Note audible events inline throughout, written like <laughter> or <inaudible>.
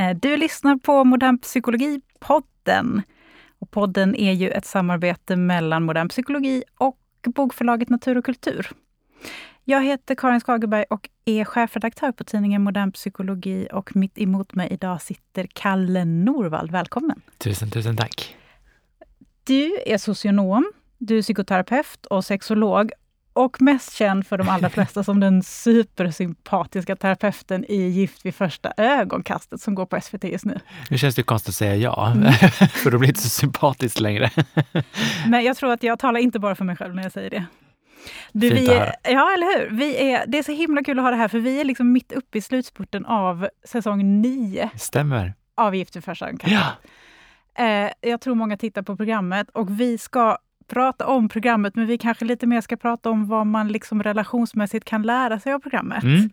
Eh, du lyssnar på Modern psykologi-podden. Och podden är ju ett samarbete mellan Modern psykologi och bokförlaget Natur och kultur. Jag heter Karin Skagerberg och är chefredaktör på tidningen Modern psykologi. Och mitt emot mig idag sitter Kalle Norvald. Välkommen! Tusen, tusen tack! Du är socionom, du är psykoterapeut och sexolog och mest känd för de allra <laughs> flesta som den supersympatiska terapeuten i Gift vid första ögonkastet som går på SVT just nu. Nu känns det konstigt att säga ja, mm. <laughs> för då blir det inte så sympatiskt längre. Men jag tror att jag talar inte bara för mig själv när jag säger det. Du, vi är, ja, eller hur? Vi är, det är så himla kul att ha det här, för vi är liksom mitt uppe i slutspurten av säsong nio. Stämmer. Av Gift vid första ögonkastet. Ja. Eh, jag tror många tittar på programmet och vi ska prata om programmet, men vi kanske lite mer ska prata om vad man liksom relationsmässigt kan lära sig av programmet. Mm.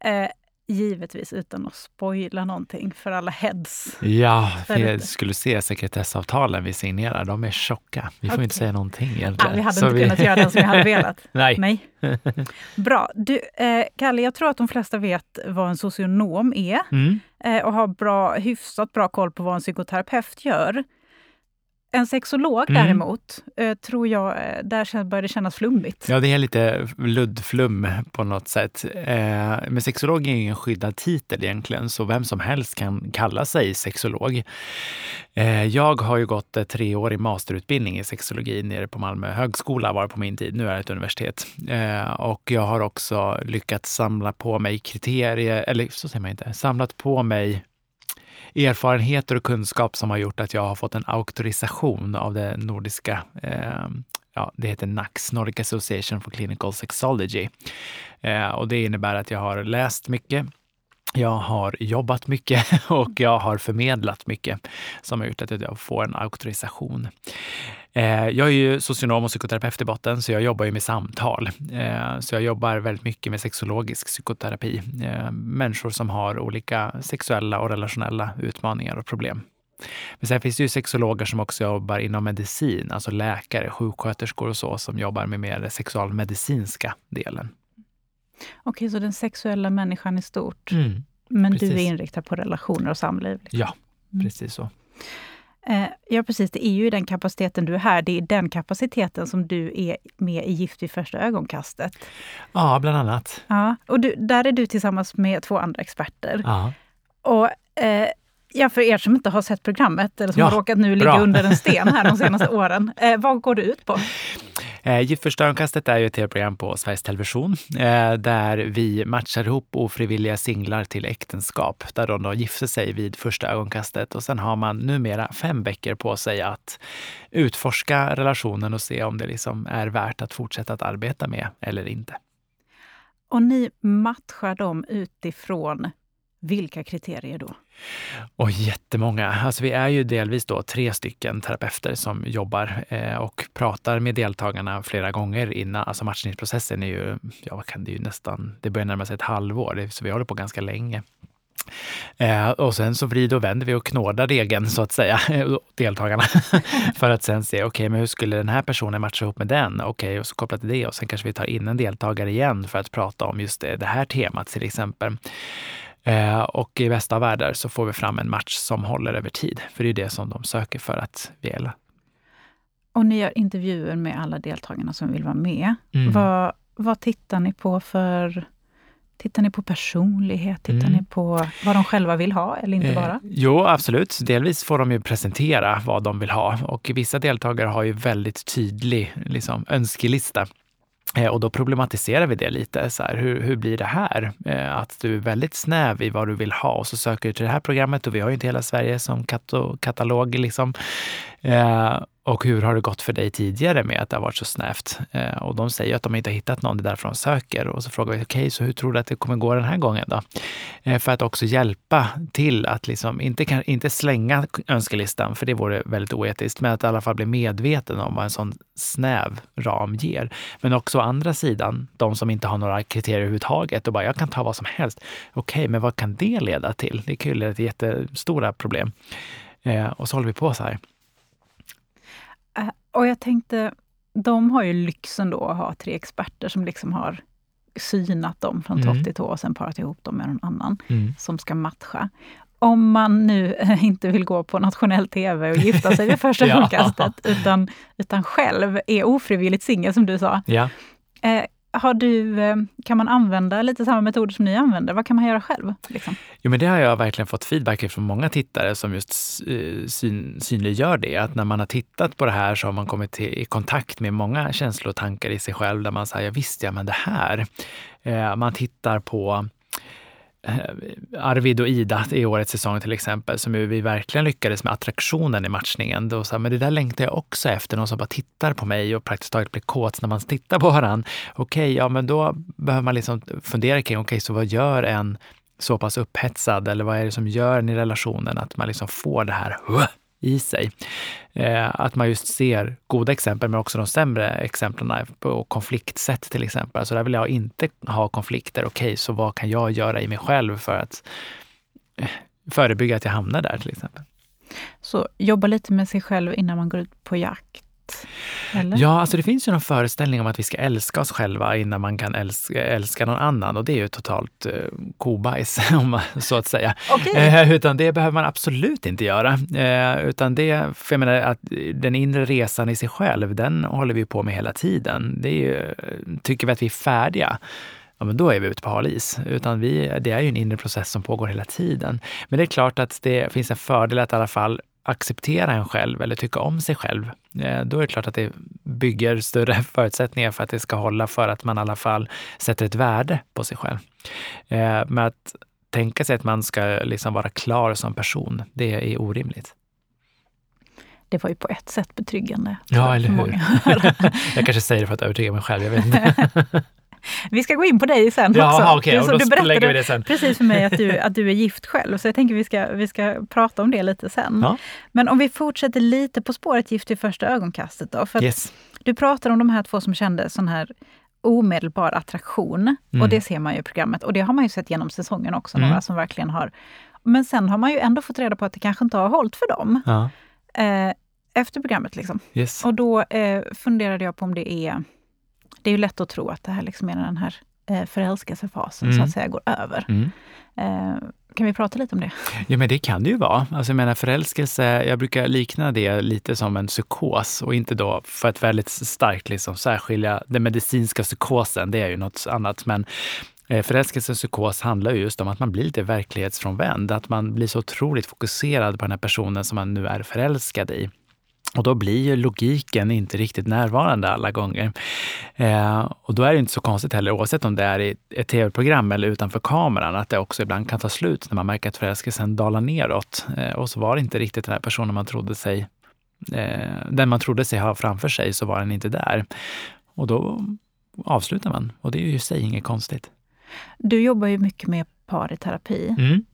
Eh, givetvis utan att spoila någonting för alla heads. Ja, jag skulle se sekretessavtalen vi signerar. De är tjocka. Vi får okay. inte säga någonting egentligen. Ja, vi hade Så inte vi... kunnat göra den som vi hade velat. <laughs> Nej. Nej. <laughs> Bra. Du, eh, Kalle, jag tror att de flesta vet vad en socionom är mm. eh, och har bra, hyfsat bra koll på vad en psykoterapeut gör. En sexolog mm. däremot, eh, tror jag, eh, där börjar det kännas flummigt. Ja, det är lite luddflum på något sätt. Eh, men sexolog är ingen skyddad titel egentligen, så vem som helst kan kalla sig sexolog. Jag har ju gått tre år i masterutbildning i sexologi nere på Malmö högskola, var på min tid. Nu är det ett universitet. Och jag har också lyckats samla på mig kriterier, eller så säger man inte, samlat på mig erfarenheter och kunskap som har gjort att jag har fått en auktorisation av det nordiska eh, ja, det heter NACS, Nordic Association for Clinical Sexology. Eh, och det innebär att jag har läst mycket, jag har jobbat mycket <laughs> och jag har förmedlat mycket som har gjort att jag får en auktorisation. Eh, jag är ju socionom och psykoterapeut i botten, så jag jobbar ju med samtal. Eh, så jag jobbar väldigt mycket med sexologisk psykoterapi. Eh, människor som har olika sexuella och relationella utmaningar och problem. Men sen finns det ju sexologer som också jobbar inom medicin, alltså läkare, sjuksköterskor och så, som jobbar med mer sexualmedicinska delen. Okej, så den sexuella människan är stort. Mm, men precis. du är inriktad på relationer och samliv? Liksom. Ja, mm. precis så. Eh, ja, precis. Det är ju den kapaciteten du är här. Det är den kapaciteten som du är med i Gift vid första ögonkastet. Ja, bland annat. Ja, och du, där är du tillsammans med två andra experter. Ja. Och eh, Ja, för er som inte har sett programmet eller som ja, har råkat nu ligga bra. under en sten här de <laughs> senaste åren. Eh, vad går det ut på? Eh, Gift första ögonkastet är ju ett tv-program på Sveriges Television eh, där vi matchar ihop ofrivilliga singlar till äktenskap där de då gifter sig vid första ögonkastet och sen har man numera fem veckor på sig att utforska relationen och se om det liksom är värt att fortsätta att arbeta med eller inte. Och ni matchar dem utifrån vilka kriterier då? Och jättemånga. Alltså vi är ju delvis då tre stycken terapeuter som jobbar eh, och pratar med deltagarna flera gånger innan. Alltså matchningsprocessen är ju, ja vad kan det ju nästan, det börjar närma sig ett halvår, så vi håller på ganska länge. Eh, och sen så vrider och vänder vi och knådar regeln så att säga, <laughs> deltagarna. <laughs> för att sen se, okej, okay, men hur skulle den här personen matcha ihop med den? Okej, okay, och så kopplat till det och sen kanske vi tar in en deltagare igen för att prata om just det, det här temat till exempel. Eh, och i bästa av världar så får vi fram en match som håller över tid. För det är det som de söker för att vela. Och ni gör intervjuer med alla deltagarna som vill vara med. Mm. Vad, vad tittar ni på för Tittar ni på personlighet? Tittar mm. ni på vad de själva vill ha eller inte bara? Eh, jo, absolut. Delvis får de ju presentera vad de vill ha och vissa deltagare har ju väldigt tydlig liksom, önskelista Eh, och då problematiserar vi det lite. Så här, hur, hur blir det här? Eh, att du är väldigt snäv i vad du vill ha och så söker du till det här programmet och vi har ju inte hela Sverige som kat katalog. Liksom. Eh, och hur har det gått för dig tidigare med att det har varit så snävt? Eh, och de säger att de inte har hittat någon, det är därför de söker. Och så frågar vi, okej, okay, så hur tror du att det kommer gå den här gången då? Eh, för att också hjälpa till att liksom, inte, inte slänga önskelistan, för det vore väldigt oetiskt, men att i alla fall bli medveten om vad en sån snäv ram ger. Men också å andra sidan, de som inte har några kriterier överhuvudtaget och bara, jag kan ta vad som helst. Okej, okay, men vad kan det leda till? Det kan ju leda till jättestora problem. Eh, och så håller vi på så här. Och jag tänkte, de har ju lyxen då att ha tre experter som liksom har synat dem från topp mm. till tå och sen parat ihop dem med någon annan mm. som ska matcha. Om man nu <laughs> inte vill gå på nationell tv och gifta sig vid första <laughs> ja. utan, utan själv är ofrivilligt singel som du sa. Ja. Eh, har du, eh, kan man använda lite samma metoder som ni använder? Vad kan man göra själv? Liksom? Jo, men det har jag verkligen fått feedback från många tittare som just eh, syn, synliggör det. Att när man har tittat på det här så har man kommit till, i kontakt med många känslor och tankar i sig själv där man säger, ja visst ja, men det här. Eh, man tittar på Eh, Arvid och Ida i årets säsong till exempel, som vi verkligen lyckades med attraktionen i matchningen. Då sa men det där längtar jag också efter, någon som bara tittar på mig och praktiskt taget blir kåt när man tittar på varandra. Okej, okay, ja men då behöver man liksom fundera kring, okej, okay, så vad gör en så pass upphetsad eller vad är det som gör en i relationen att man liksom får det här i sig. Eh, att man just ser goda exempel men också de sämre exemplen på konfliktsätt till exempel. Så där vill jag inte ha konflikter. Okej, okay, så vad kan jag göra i mig själv för att eh, förebygga att jag hamnar där till exempel. Så jobba lite med sig själv innan man går ut på jakt eller? Ja, alltså det finns ju någon föreställning om att vi ska älska oss själva innan man kan älska, älska någon annan och det är ju totalt eh, kobajs, <laughs> om så att säga. Okay. Eh, utan det behöver man absolut inte göra. Eh, utan det, för jag menar att den inre resan i sig själv, den håller vi på med hela tiden. Det är ju, tycker vi att vi är färdiga, ja men då är vi ute på hal is. Utan vi, det är ju en inre process som pågår hela tiden. Men det är klart att det finns en fördel att i alla fall acceptera en själv eller tycka om sig själv, eh, då är det klart att det bygger större <laughs> förutsättningar för att det ska hålla för att man i alla fall sätter ett värde på sig själv. Eh, men att tänka sig att man ska liksom vara klar som person, det är orimligt. Det var ju på ett sätt betryggande. Ja, eller hur? <laughs> jag kanske säger det för att övertyga mig själv, jag vet inte. <laughs> Vi ska gå in på dig sen ja, också. Okay, du, du berättade precis för mig att du, <laughs> att du är gift själv, så jag tänker vi ska, vi ska prata om det lite sen. Ja. Men om vi fortsätter lite på spåret gift i första ögonkastet då. För yes. Du pratar om de här två som kände sån här omedelbar attraktion. Mm. Och det ser man ju i programmet. Och det har man ju sett genom säsongen också, mm. några som verkligen har... Men sen har man ju ändå fått reda på att det kanske inte har hållit för dem. Ja. Eh, efter programmet. Liksom. Yes. Och då eh, funderade jag på om det är det är ju lätt att tro att det här liksom är den här eh, förälskelsefasen mm. så att säga går över. Mm. Eh, kan vi prata lite om det? Ja, men det kan det ju vara. Alltså, jag menar förälskelse, jag brukar likna det lite som en psykos och inte då för att väldigt starkt liksom särskilja den medicinska psykosen, det är ju något annat. Men eh, Förälskelse och psykos handlar ju just om att man blir lite verklighetsfrånvänd. Att man blir så otroligt fokuserad på den här personen som man nu är förälskad i. Och då blir ju logiken inte riktigt närvarande alla gånger. Eh, och då är det inte så konstigt heller, oavsett om det är i ett tv-program eller utanför kameran, att det också ibland kan ta slut när man märker att förälskelsen dalar neråt. Eh, och så var det inte riktigt den här personen man trodde sig, eh, den man trodde sig ha framför sig, så var den inte där. Och då avslutar man. Och det är ju i sig inget konstigt. Du jobbar ju mycket med par i terapi. Mm.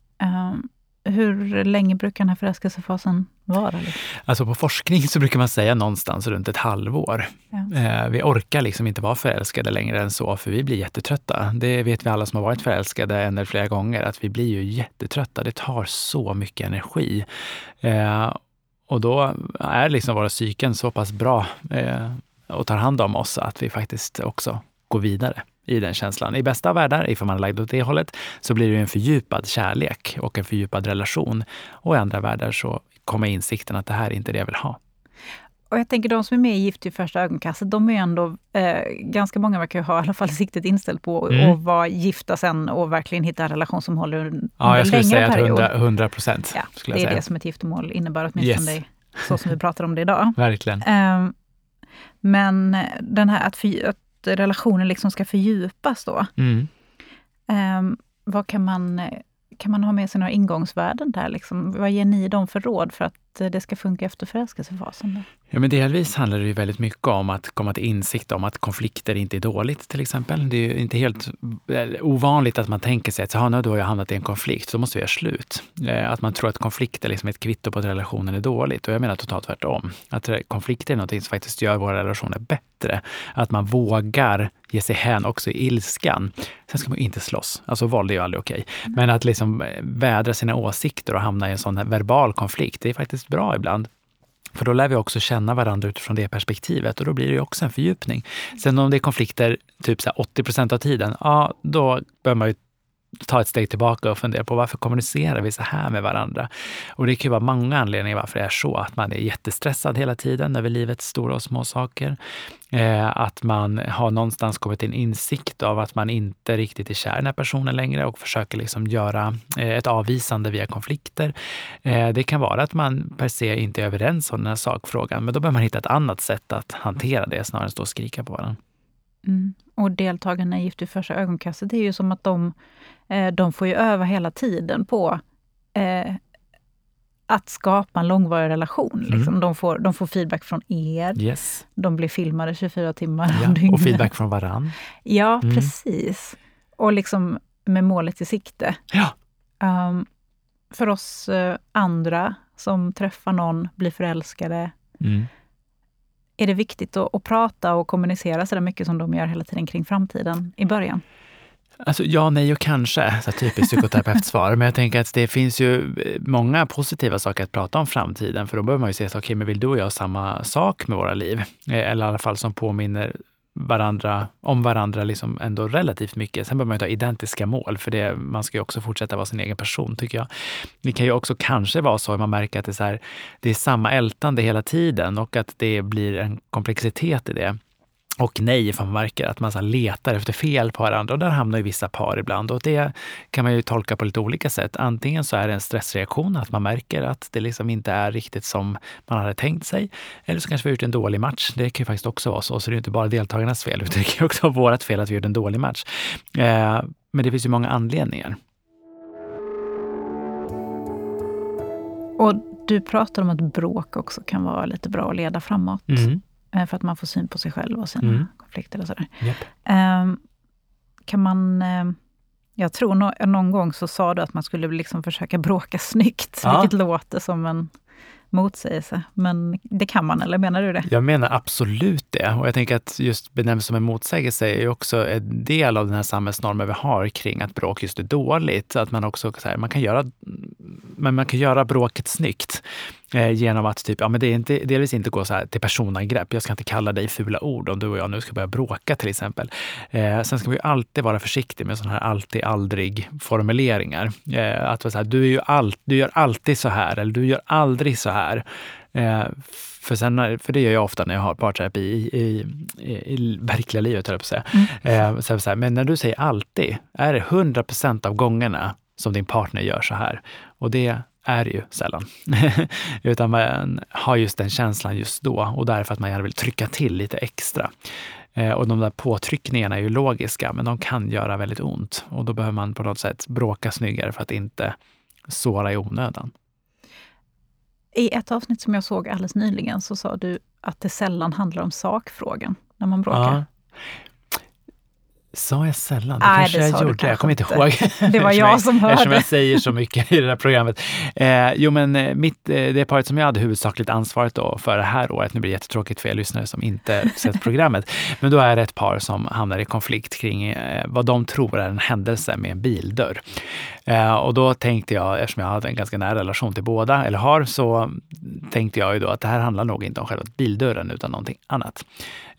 Um, hur länge brukar den här förälskelsefasen vara? Alltså på forskning så brukar man säga någonstans runt ett halvår. Ja. Eh, vi orkar liksom inte vara förälskade längre än så, för vi blir jättetrötta. Det vet vi alla som har varit förälskade en eller flera gånger, att vi blir ju jättetrötta. Det tar så mycket energi. Eh, och då är liksom våra psyken så pass bra eh, och tar hand om oss att vi faktiskt också går vidare i den känslan. I bästa av världar, ifall man är lagd åt det hållet, så blir det en fördjupad kärlek och en fördjupad relation. Och i andra världar så kommer insikten att det här är inte det jag vill ha. Och jag tänker de som är med i Gift i första ögonkastet, de är ändå, eh, ganska många verkar ju ha i alla fall siktet inställt på mm. att vara gifta sen och verkligen hitta en relation som håller under ja, jag skulle säga period. 100 procent. Ja, det är säga. det som ett giftermål innebär, åtminstone yes. så som vi pratar om det idag. <laughs> Verkligen. Eh, men den här att, för, att relationen liksom ska fördjupas då. Mm. Um, vad kan man, kan man ha med sig några ingångsvärden där? Liksom? Vad ger ni dem för råd för att det ska funka efter förälskelsefasen? Ja, men delvis handlar det ju väldigt mycket om att komma till insikt om att konflikter inte är dåligt till exempel. Det är ju inte helt eh, ovanligt att man tänker sig att så, nu har jag hamnat i en konflikt, så måste vi göra slut. Eh, att man tror att konflikter liksom är ett kvitto på att relationen är dåligt. Och jag menar totalt tvärtom. Att konflikter är något som faktiskt gör våra relationer bättre. Att man vågar ge sig hän också i ilskan. Sen ska man inte slåss. Alltså våld är ju aldrig okej. Okay. Men att liksom eh, vädra sina åsikter och hamna i en sån här verbal konflikt, det är faktiskt bra ibland. För då lär vi också känna varandra utifrån det perspektivet och då blir det också en fördjupning. Sen om det är konflikter typ så 80 procent av tiden, ja då bör man ju ta ett steg tillbaka och fundera på varför kommunicerar vi så här med varandra? Och det kan ju vara många anledningar varför det är så. Att man är jättestressad hela tiden över livets stora och små saker. Eh, att man har någonstans kommit till en insikt av att man inte riktigt är kär i den här personen längre och försöker liksom göra eh, ett avvisande via konflikter. Eh, det kan vara att man per se inte är överens om den här sakfrågan, men då behöver man hitta ett annat sätt att hantera det snarare än att stå och skrika på varandra. Mm. Och deltagarna i Gift vid första ögonkastet, det är ju som att de, de får ju öva hela tiden på eh, att skapa en långvarig relation. Mm. Liksom. De, får, de får feedback från er. Yes. De blir filmade 24 timmar ja, om dygnet. Och feedback från varann. Ja, mm. precis. Och liksom med målet i sikte. Ja. Um, för oss uh, andra som träffar någon, blir förälskade, mm är det viktigt att, att prata och kommunicera så där mycket som de gör hela tiden kring framtiden i början? Alltså, ja, nej och kanske, så typiskt psykoterapeutsvar. Men jag tänker att det finns ju eh, många positiva saker att prata om framtiden. För då behöver man ju säga, okej, okay, men vill du och jag samma sak med våra liv? Eh, eller i alla fall som påminner varandra, om varandra liksom ändå relativt mycket. Sen behöver man ju ha identiska mål, för det, man ska ju också fortsätta vara sin egen person, tycker jag. Det kan ju också kanske vara så att man märker att det är, så här, det är samma ältande hela tiden och att det blir en komplexitet i det och nej ifall man märker att man så letar efter fel på varandra. Och där hamnar ju vissa par ibland. Och det kan man ju tolka på lite olika sätt. Antingen så är det en stressreaktion, att man märker att det liksom inte är riktigt som man hade tänkt sig. Eller så kanske vi har gjort en dålig match. Det kan ju faktiskt också vara så. Så det är inte bara deltagarnas fel, utan det kan också vara vårt fel att vi gjorde en dålig match. Eh, men det finns ju många anledningar. Och du pratar om att bråk också kan vara lite bra att leda framåt. Mm. Eh, för att man får syn på sig själv och sina mm. konflikter och sådär. Yep. Um, kan man... Um, jag tror no någon gång så sa du att man skulle liksom försöka bråka snyggt, ja. vilket låter som en motsägelse. Men det kan man, eller menar du det? Jag menar absolut det. Och jag tänker att just benämnas som en motsägelse är också en del av den här samhällsnormen vi har kring att bråk just är dåligt. Att man också så här, man kan göra, men man kan göra bråket snyggt. Eh, genom att typ, ja, men det är inte, delvis inte gå så här till personangrepp. Jag ska inte kalla dig fula ord om du och jag nu ska börja bråka till exempel. Eh, sen ska man ju alltid vara försiktig med sådana här alltid, aldrig formuleringar. Eh, att vara så här, du, är ju all, du gör alltid så här eller du gör aldrig så här. Eh, för, sen, för det gör jag ofta när jag har parterapi i, i, i, i verkliga livet, höll jag på att säga. Mm. Eh, så, så här, men när du säger alltid, är det 100 procent av gångerna som din partner gör så här? Och det är ju sällan. <laughs> Utan man har just den känslan just då och därför att man gärna vill trycka till lite extra. Eh, och de där påtryckningarna är ju logiska, men de kan göra väldigt ont. Och då behöver man på något sätt bråka snyggare för att inte såra i onödan. I ett avsnitt som jag såg alldeles nyligen så sa du att det sällan handlar om sakfrågan när man bråkar. Ja. Sa jag sällan? Det Nej, kanske det jag gjorde. Jag kommer inte ihåg. <laughs> Det var jag som hörde. Eftersom jag säger så mycket i det här programmet. Eh, jo, men eh, mitt, eh, det paret som jag hade huvudsakligt ansvaret då för det här året, nu blir det jättetråkigt för er lyssnare som inte <laughs> sett programmet, men då är det ett par som hamnar i konflikt kring eh, vad de tror är en händelse med en bildörr. Eh, och då tänkte jag, eftersom jag hade en ganska nära relation till båda, eller har, så tänkte jag ju då att det här handlar nog inte om själva bildörren utan någonting annat.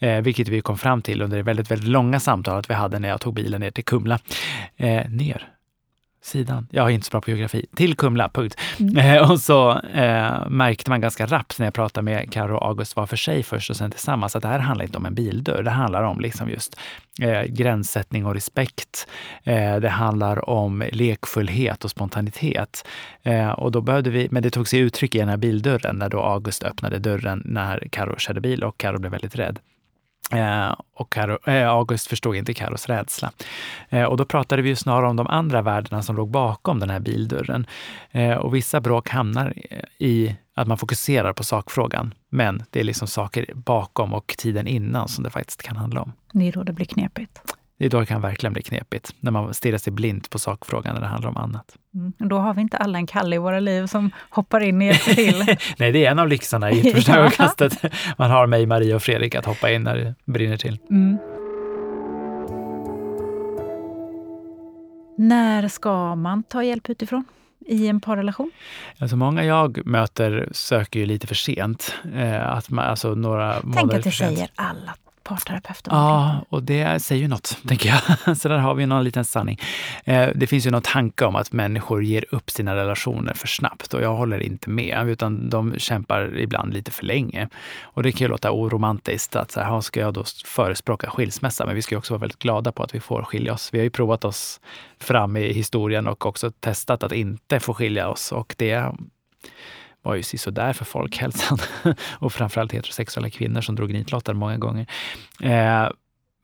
Eh, vilket vi kom fram till under det väldigt, väldigt långa samtalet vi hade när jag tog bilen ner till Kumla. Eh, ner sidan. Jag är inte så bra på geografi. Till Kumla, punkt. Mm. Eh, och så eh, märkte man ganska rappt när jag pratade med Karo och August var för sig först och sen tillsammans att det här handlar inte om en bildörr. Det handlar om liksom just eh, gränssättning och respekt. Eh, det handlar om lekfullhet och spontanitet. Eh, och då behövde vi, men det tog sig uttryck i den här bildörren när då August öppnade dörren när Karo körde bil och Karo blev väldigt rädd. Eh, och Karo, eh, August förstod inte Karos rädsla. Eh, och då pratade vi ju snarare om de andra värdena som låg bakom den här bildörren. Eh, och vissa bråk hamnar i att man fokuserar på sakfrågan. Men det är liksom saker bakom och tiden innan som det faktiskt kan handla om. Det är då det blir knepigt. Det kan verkligen bli knepigt, när man stirrar sig blint på sakfrågan när det handlar om annat. Mm. Då har vi inte alla en Kalle i våra liv som hoppar in och hjälper till. <laughs> Nej, det är en av lyxarna i första <laughs> ögonkastet. Man har mig, Maria och Fredrik att hoppa in när det brinner till. Mm. När ska man ta hjälp utifrån? i en parrelation? Alltså många jag möter söker ju lite för sent. Eh, att man, alltså några Tänk att det säger alla parterapeuter. Ja, och det säger ju något, <laughs> tänker jag. Så där har vi någon liten sanning. Eh, det finns ju någon tanke om att människor ger upp sina relationer för snabbt och jag håller inte med, utan de kämpar ibland lite för länge. Och det kan ju låta oromantiskt att så här, ska jag då förespråka skilsmässa? Men vi ska ju också vara väldigt glada på att vi får skilja oss. Vi har ju provat oss fram i historien och också testat att inte få skilja oss och det var ju sådär för folkhälsan <laughs> och framförallt heterosexuella kvinnor som drog nitlottar många gånger. Eh,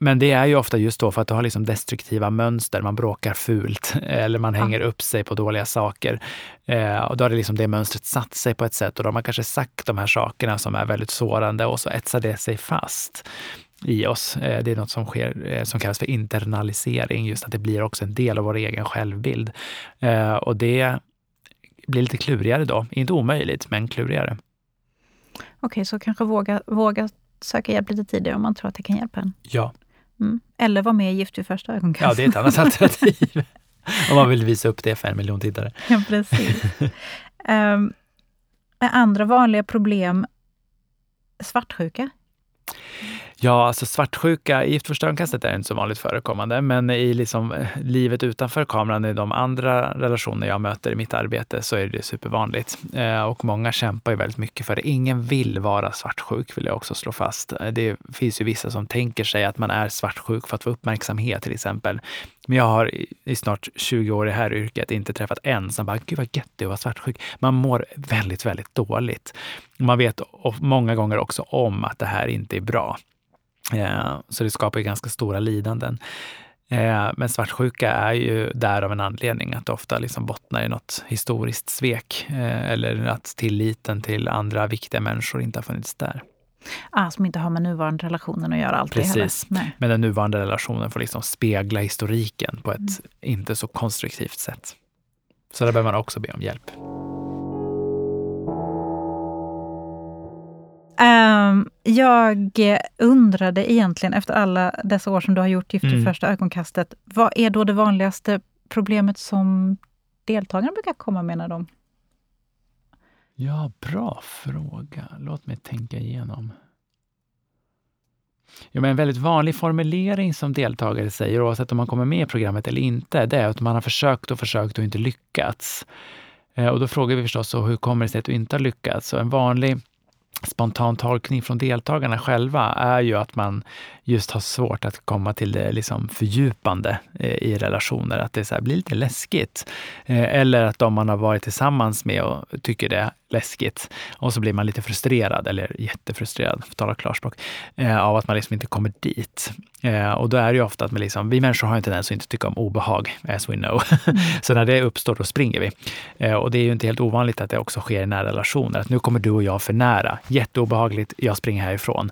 men det är ju ofta just då för att du har liksom destruktiva mönster, man bråkar fult <laughs> eller man hänger upp sig på dåliga saker. Eh, och då har det, liksom det mönstret satt sig på ett sätt och då har man kanske sagt de här sakerna som är väldigt sårande och så etsar det sig fast i oss. Eh, det är något som sker eh, som kallas för internalisering, just att det blir också en del av vår egen självbild. Eh, och det blir lite klurigare då. Inte omöjligt, men klurigare. Okej, okay, så kanske våga, våga söka hjälp lite tidigare om man tror att det kan hjälpa en? Ja. Mm. Eller vara med i Gift vid första ögonkastet. Ja, det är ett annat alternativ. om man vill visa upp det för en miljon tittare. Ja, precis. um, andra vanliga problem svartsjuka? Ja, alltså svartsjuka i Gift är inte så vanligt förekommande, men i liksom eh, livet utanför kameran, i de andra relationer jag möter i mitt arbete, så är det supervanligt. Eh, och många kämpar ju väldigt mycket för det. Ingen vill vara svartsjuk, vill jag också slå fast. Eh, det finns ju vissa som tänker sig att man är svartsjuk för att få uppmärksamhet till exempel. Men jag har i snart 20 år i det här yrket inte träffat en som bara, gud vad gött det att vara svartsjuk. Man mår väldigt, väldigt dåligt. Man vet många gånger också om att det här inte är bra. Eh, så det skapar ju ganska stora lidanden. Eh, men svartsjuka är ju där av en anledning, att det ofta liksom bottnar i något historiskt svek eh, eller att tilliten till andra viktiga människor inte har funnits där. Ah, som inte har med nuvarande relationen att göra alltid Precis. Men den nuvarande relationen får liksom spegla historiken på ett mm. inte så konstruktivt sätt. Så där behöver man också be om hjälp. Um, jag undrade egentligen efter alla dessa år som du har gjort Gift vid mm. första ögonkastet, vad är då det vanligaste problemet som deltagarna brukar komma med när de... Ja, bra fråga. Låt mig tänka igenom. Jo, men en väldigt vanlig formulering som deltagare säger, oavsett om man kommer med i programmet eller inte, det är att man har försökt och försökt och inte lyckats. Eh, och då frågar vi förstås, hur kommer det sig att du inte har lyckats? Så en vanlig spontan tolkning från deltagarna själva är ju att man just har svårt att komma till det liksom fördjupande eh, i relationer, att det så blir lite läskigt. Eh, eller att de man har varit tillsammans med och tycker det läskigt och så blir man lite frustrerad, eller jättefrustrerad, för att tala klarspråk, eh, av att man liksom inte kommer dit. Eh, och då är det ju ofta att man liksom, vi människor har en tendens att inte tycka om obehag, as we know. Mm. <laughs> så när det uppstår, då springer vi. Eh, och det är ju inte helt ovanligt att det också sker i nära relationer, att nu kommer du och jag för nära. Jätteobehagligt, jag springer härifrån.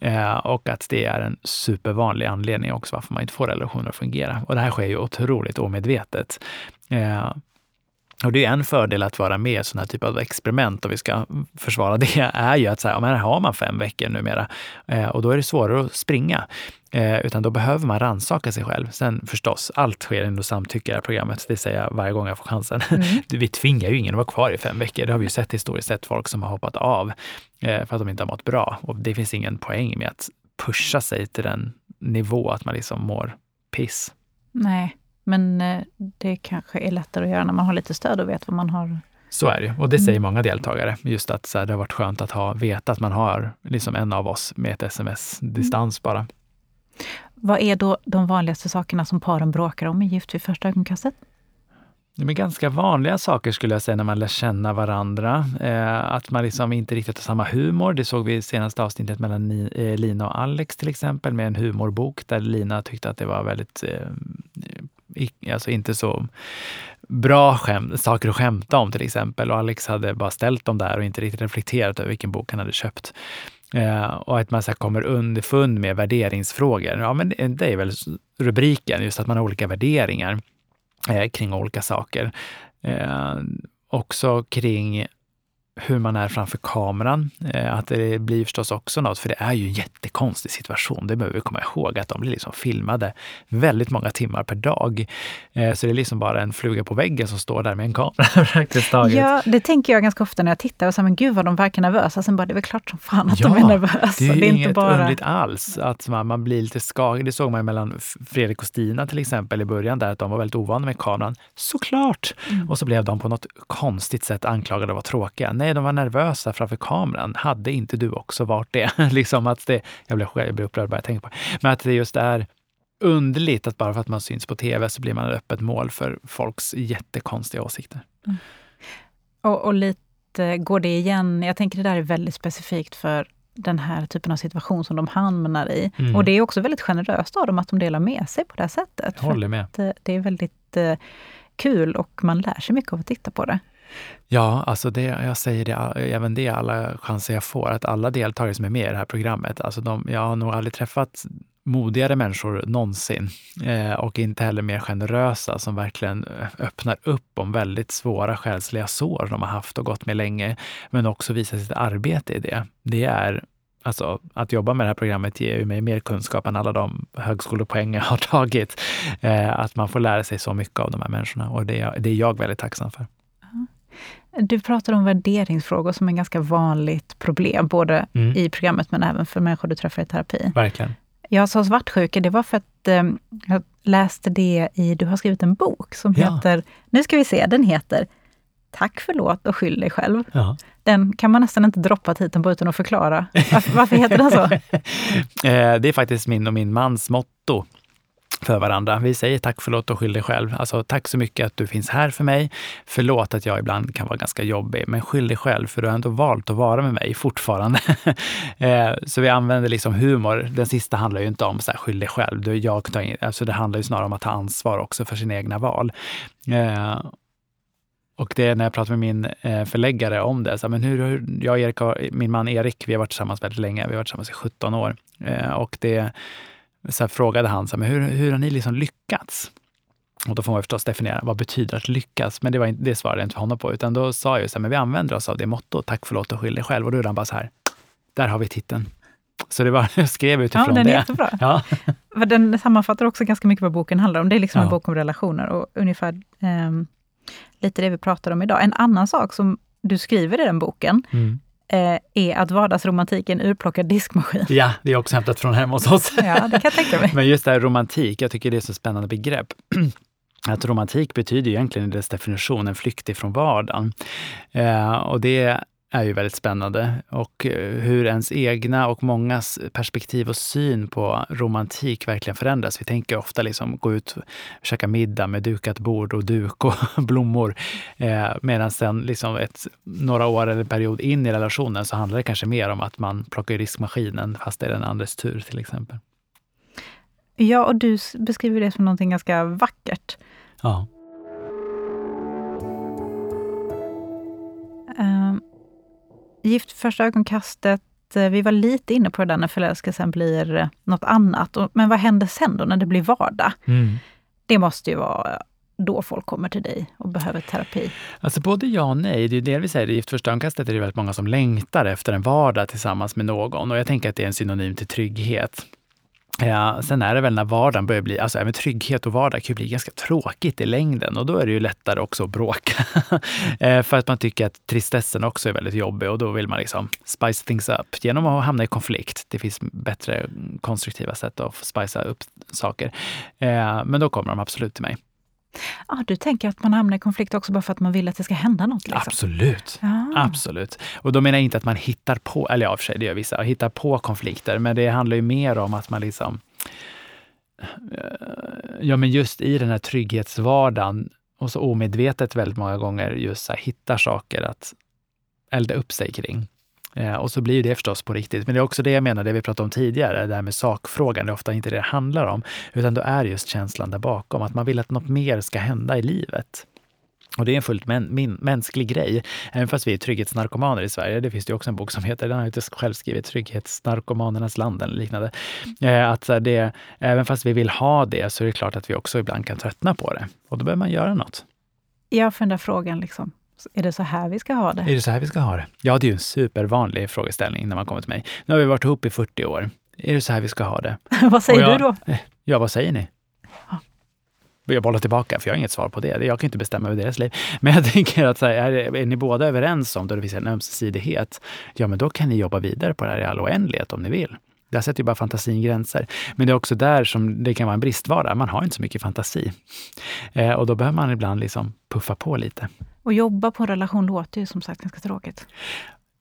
Eh, och att det är en supervanlig anledning också varför man inte får relationer att fungera. Och det här sker ju otroligt omedvetet. Eh, och det är en fördel att vara med i sådana här typ av experiment, om vi ska försvara det, <laughs> är ju att så här, här har man fem veckor numera eh, och då är det svårare att springa. Eh, utan då behöver man ransaka sig själv. Sen förstås, allt sker under samtycke i det här programmet. Det säger jag varje gång jag får chansen. Mm. <laughs> Vi tvingar ju ingen att vara kvar i fem veckor. Det har vi ju sett historiskt sett, folk som har hoppat av eh, för att de inte har mått bra. Och det finns ingen poäng med att pusha sig till den nivå att man liksom mår piss. Nej, men eh, det kanske är lättare att göra när man har lite stöd och vet vad man har så är det och det säger mm. många deltagare. Just att så här, det har varit skönt att ha veta att man har liksom en av oss med ett sms-distans bara. Vad är då de vanligaste sakerna som paren bråkar om i Gift vid första ögonkastet? men ganska vanliga saker skulle jag säga när man lär känna varandra. Eh, att man liksom inte riktigt har samma humor. Det såg vi i senaste avsnittet mellan Ni, eh, Lina och Alex till exempel, med en humorbok där Lina tyckte att det var väldigt, eh, alltså inte så bra skämt, saker att skämta om till exempel. Och Alex hade bara ställt dem där och inte riktigt reflekterat över vilken bok han hade köpt. Eh, och att man så kommer underfund med värderingsfrågor. Ja, men det är väl rubriken, just att man har olika värderingar eh, kring olika saker. Eh, också kring hur man är framför kameran. Eh, att det blir förstås också något, för det är ju en jättekonstig situation. Det behöver vi komma ihåg, att de blir liksom filmade väldigt många timmar per dag. Eh, så det är liksom bara en fluga på väggen som står där med en kamera <laughs> praktiskt taget. Ja, det tänker jag ganska ofta när jag tittar och säger, men gud vad de verkar nervösa. Sen bara, det är väl klart som fan att ja, de är nervösa. Det är, det är inget inte bara... underligt alls att man, man blir lite skakig. Det såg man mellan Fredrik och Stina till exempel i början, där att de var väldigt ovana med kameran. Såklart! Mm. Och så blev de på något konstigt sätt anklagade att vara tråkiga. Nej, nej, de var nervösa framför kameran. Hade inte du också varit det? <laughs> liksom att det jag, blir, jag blir upprörd bara jag tänker på det. Men att det just är underligt att bara för att man syns på tv så blir man ett öppet mål för folks jättekonstiga åsikter. Mm. Och, och, lite går det igen, jag tänker det där är väldigt specifikt för den här typen av situation som de hamnar i. Mm. Och det är också väldigt generöst av dem att de delar med sig på det här sättet. Jag håller med. Eh, det är väldigt eh, kul och man lär sig mycket av att titta på det. Ja, alltså det, jag säger det, även det alla chanser jag får, att alla deltagare som är med i det här programmet, alltså de, jag har nog aldrig träffat modigare människor någonsin eh, och inte heller mer generösa som verkligen eh, öppnar upp om väldigt svåra själsliga sår de har haft och gått med länge, men också visar sitt arbete i det. Det är Alltså att jobba med det här programmet ger ju mig mer kunskap än alla de högskolepoäng jag har <laughs> tagit. Eh, att man får lära sig så mycket av de här människorna och det är, det är jag väldigt tacksam för. Du pratar om värderingsfrågor som är ganska vanligt problem, både mm. i programmet men även för människor du träffar i terapi. Verkligen. Jag sa svartsjuka, det var för att eh, jag läste det i, du har skrivit en bok som ja. heter, nu ska vi se, den heter Tack, förlåt och skyll dig själv. Ja. Den kan man nästan inte droppa titeln på utan att förklara. Varför, varför heter den så? <laughs> Eh, det är faktiskt min och min mans motto för varandra. Vi säger tack, förlåt och skyll dig själv. Alltså tack så mycket att du finns här för mig. Förlåt att jag ibland kan vara ganska jobbig, men skyll dig själv för du har ändå valt att vara med mig fortfarande. <laughs> Eh, så vi använder liksom humor. Den sista handlar ju inte om så här, skyll dig själv. Du, jag tar in, alltså det handlar ju snarare om att ta ansvar också för sina egna val. Eh, och det är när jag pratar med min eh, förläggare om det. Så, men hur, hur, jag och Erik, min man Erik, vi har varit tillsammans väldigt länge. Vi har varit tillsammans i 17 år. Och det så frågade han så här, men hur, hur har ni liksom lyckats? Och då får man förstås definiera, vad betyder att lyckas? Men det, var inte, det svarade jag inte honom på, utan då sa jag så här, men vi använder oss av det mottot, tack, förlåt och skyll dig själv. Och då är han bara så här, där har vi titeln. Så det var, <laughs> jag skrev utifrån ja, den är det. Jättebra. <laughs> Ja. Den sammanfattar också ganska mycket vad boken handlar om. Det är liksom ja. en bok om relationer och ungefär eh, lite det vi pratar om idag. En annan sak som du skriver i den boken, mm eh, är att vardagsromantik är en urplockad diskmaskin. Ja, det är också hämtat från hemma hos oss. <laughs> Ja, det kan jag tänka mig. Men just det här romantik, jag tycker det är så spännande begrepp. <clears throat> Att romantik betyder egentligen i dess definition en flykt ifrån vardagen. Eh, och det är ju väldigt spännande. Och eh, hur ens egna och mångas perspektiv och syn på romantik verkligen förändras. Vi tänker ofta liksom gå ut och käka middag med dukat bord och duk och <laughs> blommor. Eh, Medan sen liksom ett, några år eller period in i relationen så handlar det kanske mer om att man plockar i riskmaskinen fast det är den andres tur till exempel. Ja, och du beskriver det som någonting ganska vackert. Ja. Um, Gift första ögonkastet, eh, vi var lite inne på det där när förälskelsen blir eh, något annat. Men vad händer sen då när det blir vardag? Mm. Det måste ju vara då folk kommer till dig och behöver terapi? Alltså både ja och nej. Det är delvis är det gift första ögonkastet är det väldigt många som längtar efter en vardag tillsammans med någon. Och jag tänker att det är en synonym till trygghet. Ja, sen är det väl när vardagen börjar bli, alltså även trygghet och vardag kan ju bli ganska tråkigt i längden och då är det ju lättare också att bråka. <laughs> Eh, för att man tycker att tristessen också är väldigt jobbig och då vill man liksom spice things up genom att hamna i konflikt. Det finns bättre konstruktiva sätt att spicea upp saker. Eh, men då kommer de absolut till mig. Ah, du tänker att man hamnar i konflikt också bara för att man vill att det ska hända något? Liksom. Absolut. Ja. Absolut. Och då menar jag inte att man hittar på, eller ja, för sig, det gör vissa, hittar på konflikter, men det handlar ju mer om att man liksom... Ja, men just i den här trygghetsvardagen och så omedvetet väldigt många gånger just så här, hittar saker att elda upp sig kring. Eh, och så blir det förstås på riktigt. Men det är också det jag menar, det vi pratade om tidigare, det här med sakfrågan. Det är ofta inte det det handlar om, utan då är just känslan där bakom. Att man vill att något mer ska hända i livet. Och det är en fullt mä min, mänsklig grej. Även fast vi är trygghetsnarkomaner i Sverige. Det finns det också en bok som heter, den har jag inte själv skrivit, Trygghetsnarkomanernas land eller liknande. Eh, att det, även fast vi vill ha det så är det klart att vi också ibland kan tröttna på det. Och då behöver man göra något. Jag får den där frågan, liksom, är det så här vi ska ha det? Är det så här vi ska ha det? Ja, det är ju en supervanlig frågeställning när man kommer till mig. Nu har vi varit ihop i 40 år. Är det så här vi ska ha det? <laughs> vad säger jag, du då? Ja, vad säger ni? jag bollar tillbaka, för jag har inget svar på det. Jag kan inte bestämma över deras liv. <laughs> Men jag tänker att här, är, är ni båda överens om, då det finns en ömsesidighet, ja men då kan ni jobba vidare på det här i all oändlighet om ni vill. Där sätter ju bara fantasin gränser. Men det är också där som det kan vara en bristvara. Man har inte så mycket fantasi. Eh, och då behöver man ibland liksom puffa på lite. Och jobba på en relation låter ju som sagt ganska tråkigt.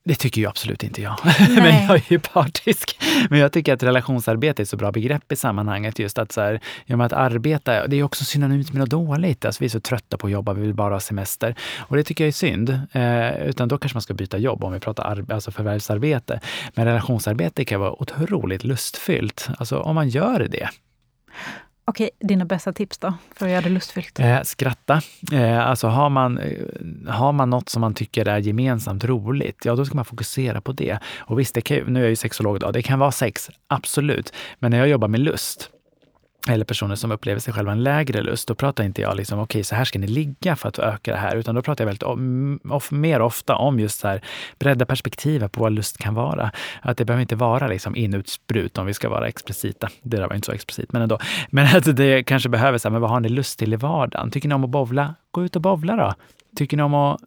Det tycker ju absolut inte jag. <laughs> Men jag är ju partisk. Men jag tycker att relationsarbete är ett så bra begrepp i sammanhanget. Just att, så här, ja, att arbeta, det är också synonymt med något dåligt. Alltså, vi är så trötta på att jobba, vi vill bara ha semester. Och det tycker jag är synd. Eh, utan då kanske man ska byta jobb om vi pratar alltså förvärvsarbete. Men relationsarbete kan vara otroligt lustfyllt. Alltså om man gör det. Okej, dina bästa tips då, för att göra det lustfyllt? Eh, skratta. Eh, alltså har man, eh, har man något som man tycker är gemensamt roligt, ja då ska man fokusera på det. Och visst, det kan, nu är jag ju sexolog idag, det kan vara sex, absolut. Men när jag jobbar med lust, eller personer som upplever sig själva en lägre lust, då pratar inte jag liksom, okej, okay, så här ska ni ligga för att öka det här, utan då pratar jag väldigt om, of, mer ofta om just så här bredda perspektivet på vad lust kan vara. Att det behöver inte vara liksom inutsprut om vi ska vara explicita. Det där var inte så explicit, men ändå. Men att <laughs> alltså, det kanske behöver, så här, men vad har ni lust till i vardagen? Tycker ni om att bovla? Gå ut och bovla då. Tycker ni om att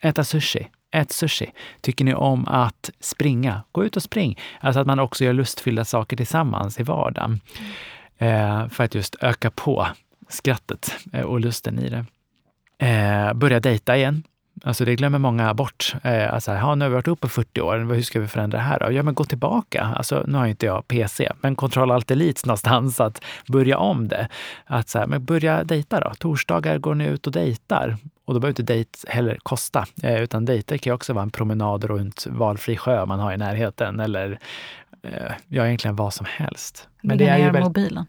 äta sushi? Ät sushi. Tycker ni om att springa? Gå ut och spring. Alltså att man också gör lustfyllda saker tillsammans i vardagen. Eh, för att just öka på skrattet eh, och lusten i det. Eh, börja dejta igen. Alltså det glömmer många bort. Eh, alltså, ha, nu har vi varit uppe 40 år, hur ska vi förändra det här då? Ja, men gå tillbaka. Alltså, nu har inte jag PC, men kontroll alt elite någonstans att börja om det. Att så här, men börja dejta då. Torsdagar går ni ut och dejtar. Och då behöver inte dejt heller kosta, eh, utan dejter kan också vara en promenad runt valfri sjö man har i närheten eller ja, egentligen vad som helst. Men lägga det är ner väldigt... mobilen.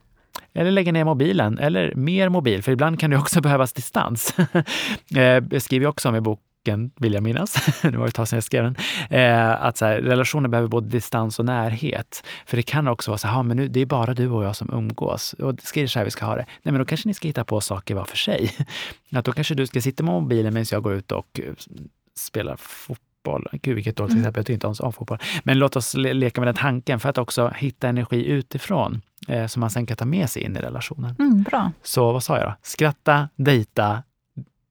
Eller lägga ner mobilen, eller mer mobil, för ibland kan det också <laughs> behövas distans. <laughs> eh, jag skriver också om i boken vill jag minnas, <laughs> det var ett tag sedan jag skrev den, eh, att så här, relationer behöver både distans och närhet. För det kan också vara så här, men nu, det är bara du och jag som umgås och det är så här vi ska ha det. Nej, men då kanske ni ska hitta på saker var för sig. Att då kanske du ska sitta med mobilen medan jag går ut och eh, spelar fotboll fotboll. Gud vilket dåligt mm. exempel, jag tycker inte om fotboll. Men låt oss le leka med den tanken för att också hitta energi utifrån eh, som man sen kan ta med sig in i relationen. Mm, bra. Så vad sa jag då? Skratta, dejta,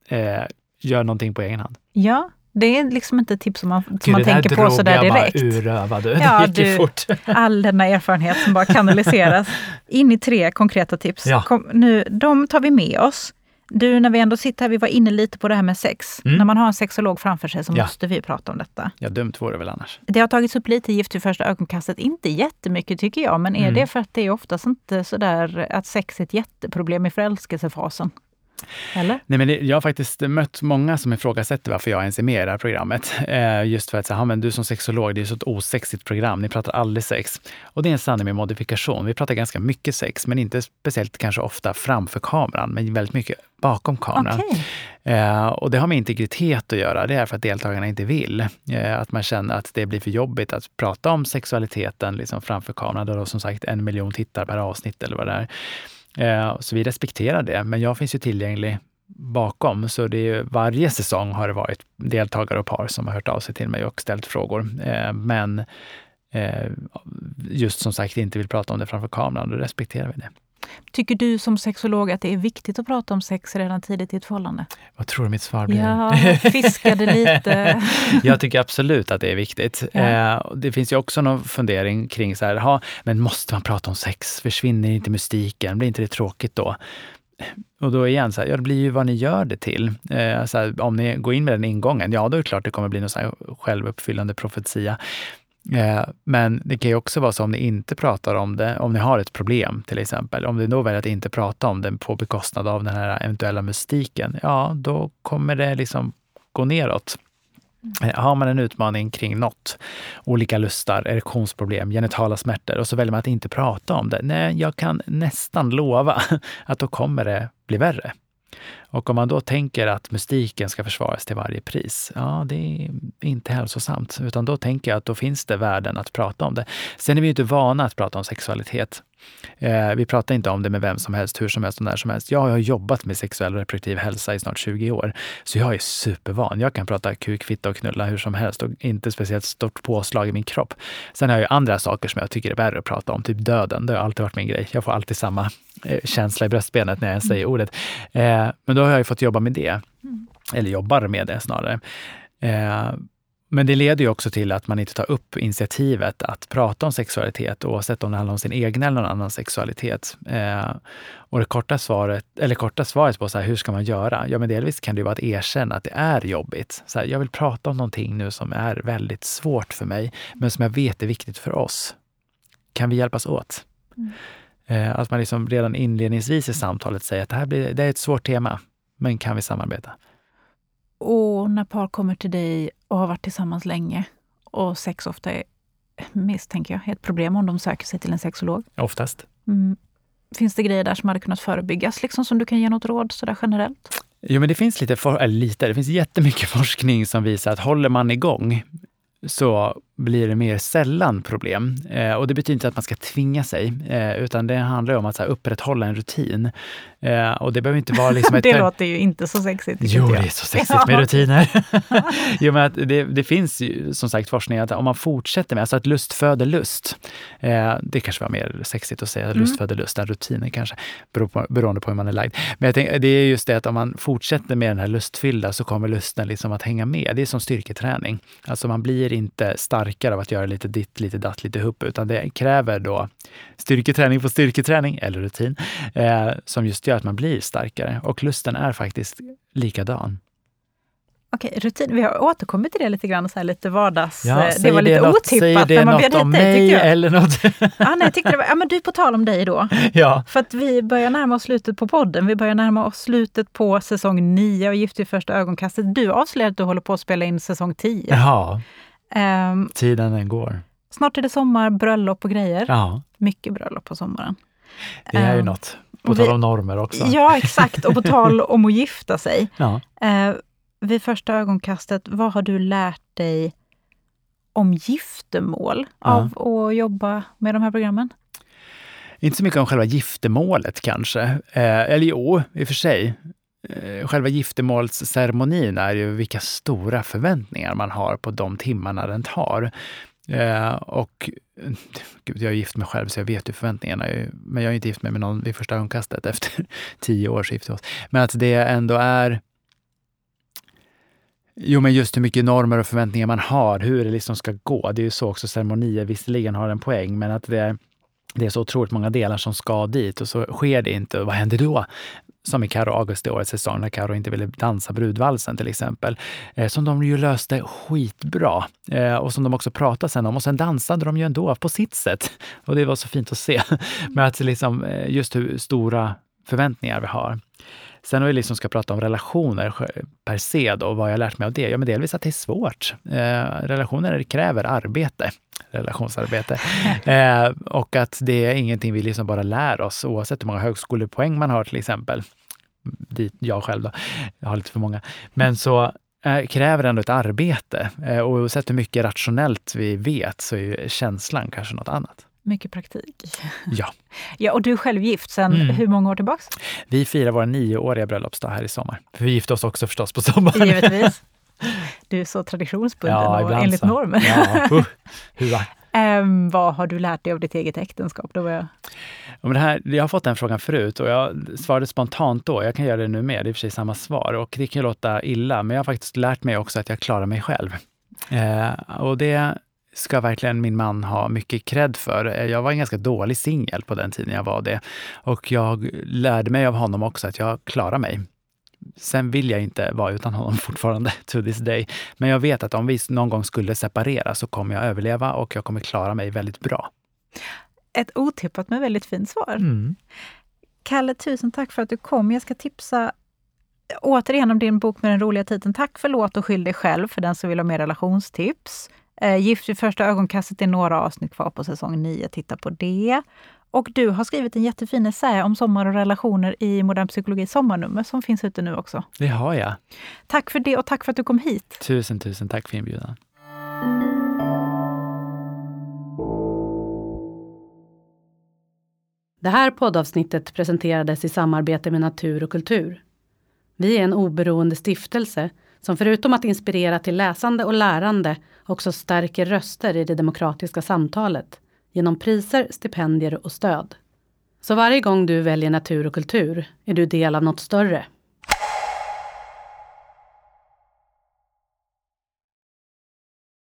eh, gör någonting på egen hand. Ja, det är liksom inte ett tips som man, som man tänker på sådär direkt. Det där jag bara ur. <laughs> Ja, du, fort. <laughs> All denna erfarenhet som bara kanaliseras in i tre konkreta tips. Ja. Kom, nu, de tar vi med oss. Du, när vi ändå sitter här, vi var inne lite på det här med sex. Mm. När man har en sexolog framför sig så ja. måste vi prata om detta. Ja, dumt vore det väl annars. Det har tagits upp lite Gift vid första ögonkastet. Inte jättemycket tycker jag, men är mm. det för att det är oftast inte sådär att sex är ett jätteproblem i förälskelsefasen? Eller? Nej, men jag har faktiskt mött många som ifrågasätter varför jag ens är med i det här programmet. <laughs> Eh, just för att säga, men du som sexolog, det är så ett osexigt program. Ni pratar aldrig sex. Och det är en sanning med modifikation. Vi pratar ganska mycket sex, men inte speciellt kanske ofta framför kameran, men väldigt mycket bakom kameran. Okay. Eh, och det har med integritet att göra. Det är för att deltagarna inte vill. Eh, att man känner att det blir för jobbigt att prata om sexualiteten liksom framför kameran. Då som sagt en miljon tittar per avsnitt eller vad det är. Eh, så vi respekterar det, men jag finns ju tillgänglig bakom. Så det är, varje säsong har det varit deltagare och par som har hört av sig till mig och ställt frågor. Eh, men eh, just som sagt inte vill prata om det framför kameran, då respekterar vi det. Tycker du som sexolog att det är viktigt att prata om sex redan tidigt i ett förhållande? Vad tror du mitt svar blir? Ja, <laughs> fiskade lite. <laughs> jag tycker absolut att det är viktigt. Ja. Eh, det finns ju också någon fundering kring så här, ha, men måste man prata om sex? Försvinner inte mystiken? Blir inte det tråkigt då? Och då igen, så här, ja, det blir ju vad ni gör det till. Eh, så här, om ni går in med den ingången, ja då är det klart det kommer bli någon så här självuppfyllande profetia. Eh, men det kan ju också vara så om ni inte pratar om det, om ni har ett problem till exempel, om ni då väljer att inte prata om det på bekostnad av den här eventuella mystiken, ja då kommer det liksom gå neråt. Mm. Har man en utmaning kring något, olika lustar, erektionsproblem, genitala smärtor och så väljer man att inte prata om det. Nej, jag kan nästan lova <laughs> att då kommer det bli värre. Och om man då tänker att mystiken ska försvaras till varje pris, ja, det är inte hälsosamt. Utan då tänker jag att då finns det värden att prata om det. Sen är vi inte vana att prata om sexualitet. Eh, vi pratar inte om det med vem som helst, hur som helst och när som helst. Jag har jobbat med sexuell och reproduktiv hälsa i snart 20 år, så jag är supervan. Jag kan prata kuk, fitta och knulla hur som helst och inte speciellt stort påslag i min kropp. Sen har jag ju andra saker som jag tycker är värre att prata om, typ döden. Det har alltid varit min grej. Jag får alltid samma känsla i bröstbenet när jag säger ordet. Eh, men då har jag ju fått jobba med det. Mm. Eller jobbar med det snarare. Eh, men det leder ju också till att man inte tar upp initiativet att prata om sexualitet oavsett om det handlar om sin egen eller någon annans sexualitet. Eh, och det korta svaret, eller korta svaret på så här, hur ska man göra? Ja, men delvis kan det vara att erkänna att det är jobbigt. Så här, jag vill prata om någonting nu som är väldigt svårt för mig, men som jag vet är viktigt för oss. Kan vi hjälpas åt? Mm. Eh, att man liksom redan inledningsvis i samtalet säger att det här blir, det är ett svårt tema, men kan vi samarbeta? Och när par kommer till dig och har varit tillsammans länge och sex ofta är, misstänker jag, ett problem om de söker sig till en sexolog. Oftast. Mm. Finns det grejer där som hade kunnat förebyggas, liksom, som du kan ge något råd sådär generellt? Jo, men det finns lite, for, eller lite, det finns jättemycket <laughs> forskning som visar att håller man igång så blir det mer sällan problem. Eh, och det betyder inte att man ska tvinga sig, eh, utan det handlar om att så här, upprätthålla en rutin. Eh, och det behöver inte vara liksom <laughs> ett... det låter ju inte så sexigt. Jo, det är så sexigt med <laughs> rutiner. <laughs> jo, men att det, det, finns ju som sagt forskning att om man fortsätter med, alltså att lust föder lust. Eh, det kanske var mer sexigt att säga mm. lust föder lust än rutiner kanske, på, beroende på hur man är lagd. Men tänker, det är just det att om man fortsätter med den här lustfyllda så kommer lusten liksom att hänga med. Det är som styrketräning. Alltså man blir inte starkare av att göra lite ditt, lite datt, lite hupp, utan det kräver då styrketräning på styrketräning, eller rutin, eh, som just gör att man blir starkare. Och lusten är faktiskt likadan. Okej, rutin. Vi har återkommit till det lite grann, så här lite vardags... Ja, det var lite det något, otippat det när man bjöd hit dig, tyckte jag. eller något? <laughs> ja, nej, tyckte det var, ja, men du, på tal om dig då. <laughs> Ja. För att vi börjar närma oss slutet på podden. Vi börjar närma oss slutet på säsong 9 av Gift vid första ögonkastet. Du avslöjade att du håller på att spela in säsong 10. Ja, um, tiden den går. Snart är det sommar, bröllop och grejer. Ja. Mycket bröllop på sommaren. Det är ju um, något. På tal om normer också. Ja, exakt. Och på tal <laughs> om att gifta sig. Ja. Eh, vid första ögonkastet, vad har du lärt dig om giftermål av ja. att jobba med de här programmen? Inte så mycket om själva giftermålet kanske. Eh, eller jo, i och för sig. Eh, själva giftermålsceremonin är ju vilka stora förväntningar man har på de timmarna den tar. Eh, och eh, gud, jag är gift med själv så jag vet ju förväntningarna. Men jag är inte gift med, med någon vid första ögonkastet. Efter <laughs> tio års giftermål. gifte oss. Men att det ändå är Jo, men just hur mycket normer och förväntningar man har, hur det liksom ska gå. Det är ju så också ceremonier visserligen har en poäng, men att det är, det är så otroligt många delar som ska dit och så sker det inte. Och vad händer då? Som i Karo August i årets säsong, när Karo inte ville dansa brudvalsen till exempel, eh, som de ju löste skitbra eh, och som de också pratade sen om. Och sen dansade de ju ändå på sitt sätt. <laughs> Och det var så fint att se. <laughs> Men att liksom, eh, just hur stora förväntningar vi har. Sen om vi liksom ska prata om relationer per se då, vad jag lärt mig av det? Ja, men delvis att det är svårt. Eh, relationer kräver arbete, relationsarbete. <laughs> Eh, och att det är ingenting vi liksom bara lär oss, oavsett hur många högskolepoäng man har till exempel. Dit jag själv då, jag har lite för många. Men så eh, kräver ändå ett arbete. Eh, och oavsett hur mycket rationellt vi vet så är känslan kanske något annat. Mycket praktik. Ja. <laughs> ja och du är själv gift sedan mm. hur många år tillbaks? Vi firar vår nioåriga bröllopsdag här i sommar. För vi gifte oss också förstås på sommaren. Givetvis. <laughs> Du är så traditionsbunden ja, och enligt så. normer. Ja, uh, um, vad har du lärt dig av ditt eget äktenskap? Då var jag... men det här, jag har fått den frågan förut och jag svarade spontant då. Jag kan göra det nu med, det är i och för sig samma svar. Och det kan ju låta illa, men jag har faktiskt lärt mig också att jag klarar mig själv. Eh, och det ska verkligen min man ha mycket cred för. Eh, jag var en ganska dålig singel på den tiden jag var det. Och jag lärde mig av honom också att jag klarar mig sen vill jag inte vara utan honom <laughs> fortfarande to this day. Men jag vet att om vi någon gång skulle separera så kommer jag överleva och jag kommer klara mig väldigt bra. Ett otippat men väldigt fint svar. Mm. Kalle, tusen tack för att du kom. Jag ska tipsa återigen om din bok med den roliga titeln Tack, förlåt och skyll dig själv för den som vill ha mer relationstips. Eh, Gift vid första ögonkastet är några avsnitt kvar på säsong 9. Titta på det. Och du har skrivit en jättefin essä om sommar och relationer i Modern Psykologi sommarnummer som finns ute nu också. Det har jag. Tack för det och tack för att du kom hit. Tusen, tusen tack för inbjudan. Det här poddavsnittet presenterades i samarbete med Natur och kultur. Vi är en oberoende stiftelse som förutom att inspirera till läsande och lärande också stärker röster i det demokratiska samtalet genom priser, stipendier och stöd. Så varje gång du väljer natur och kultur är du del av något större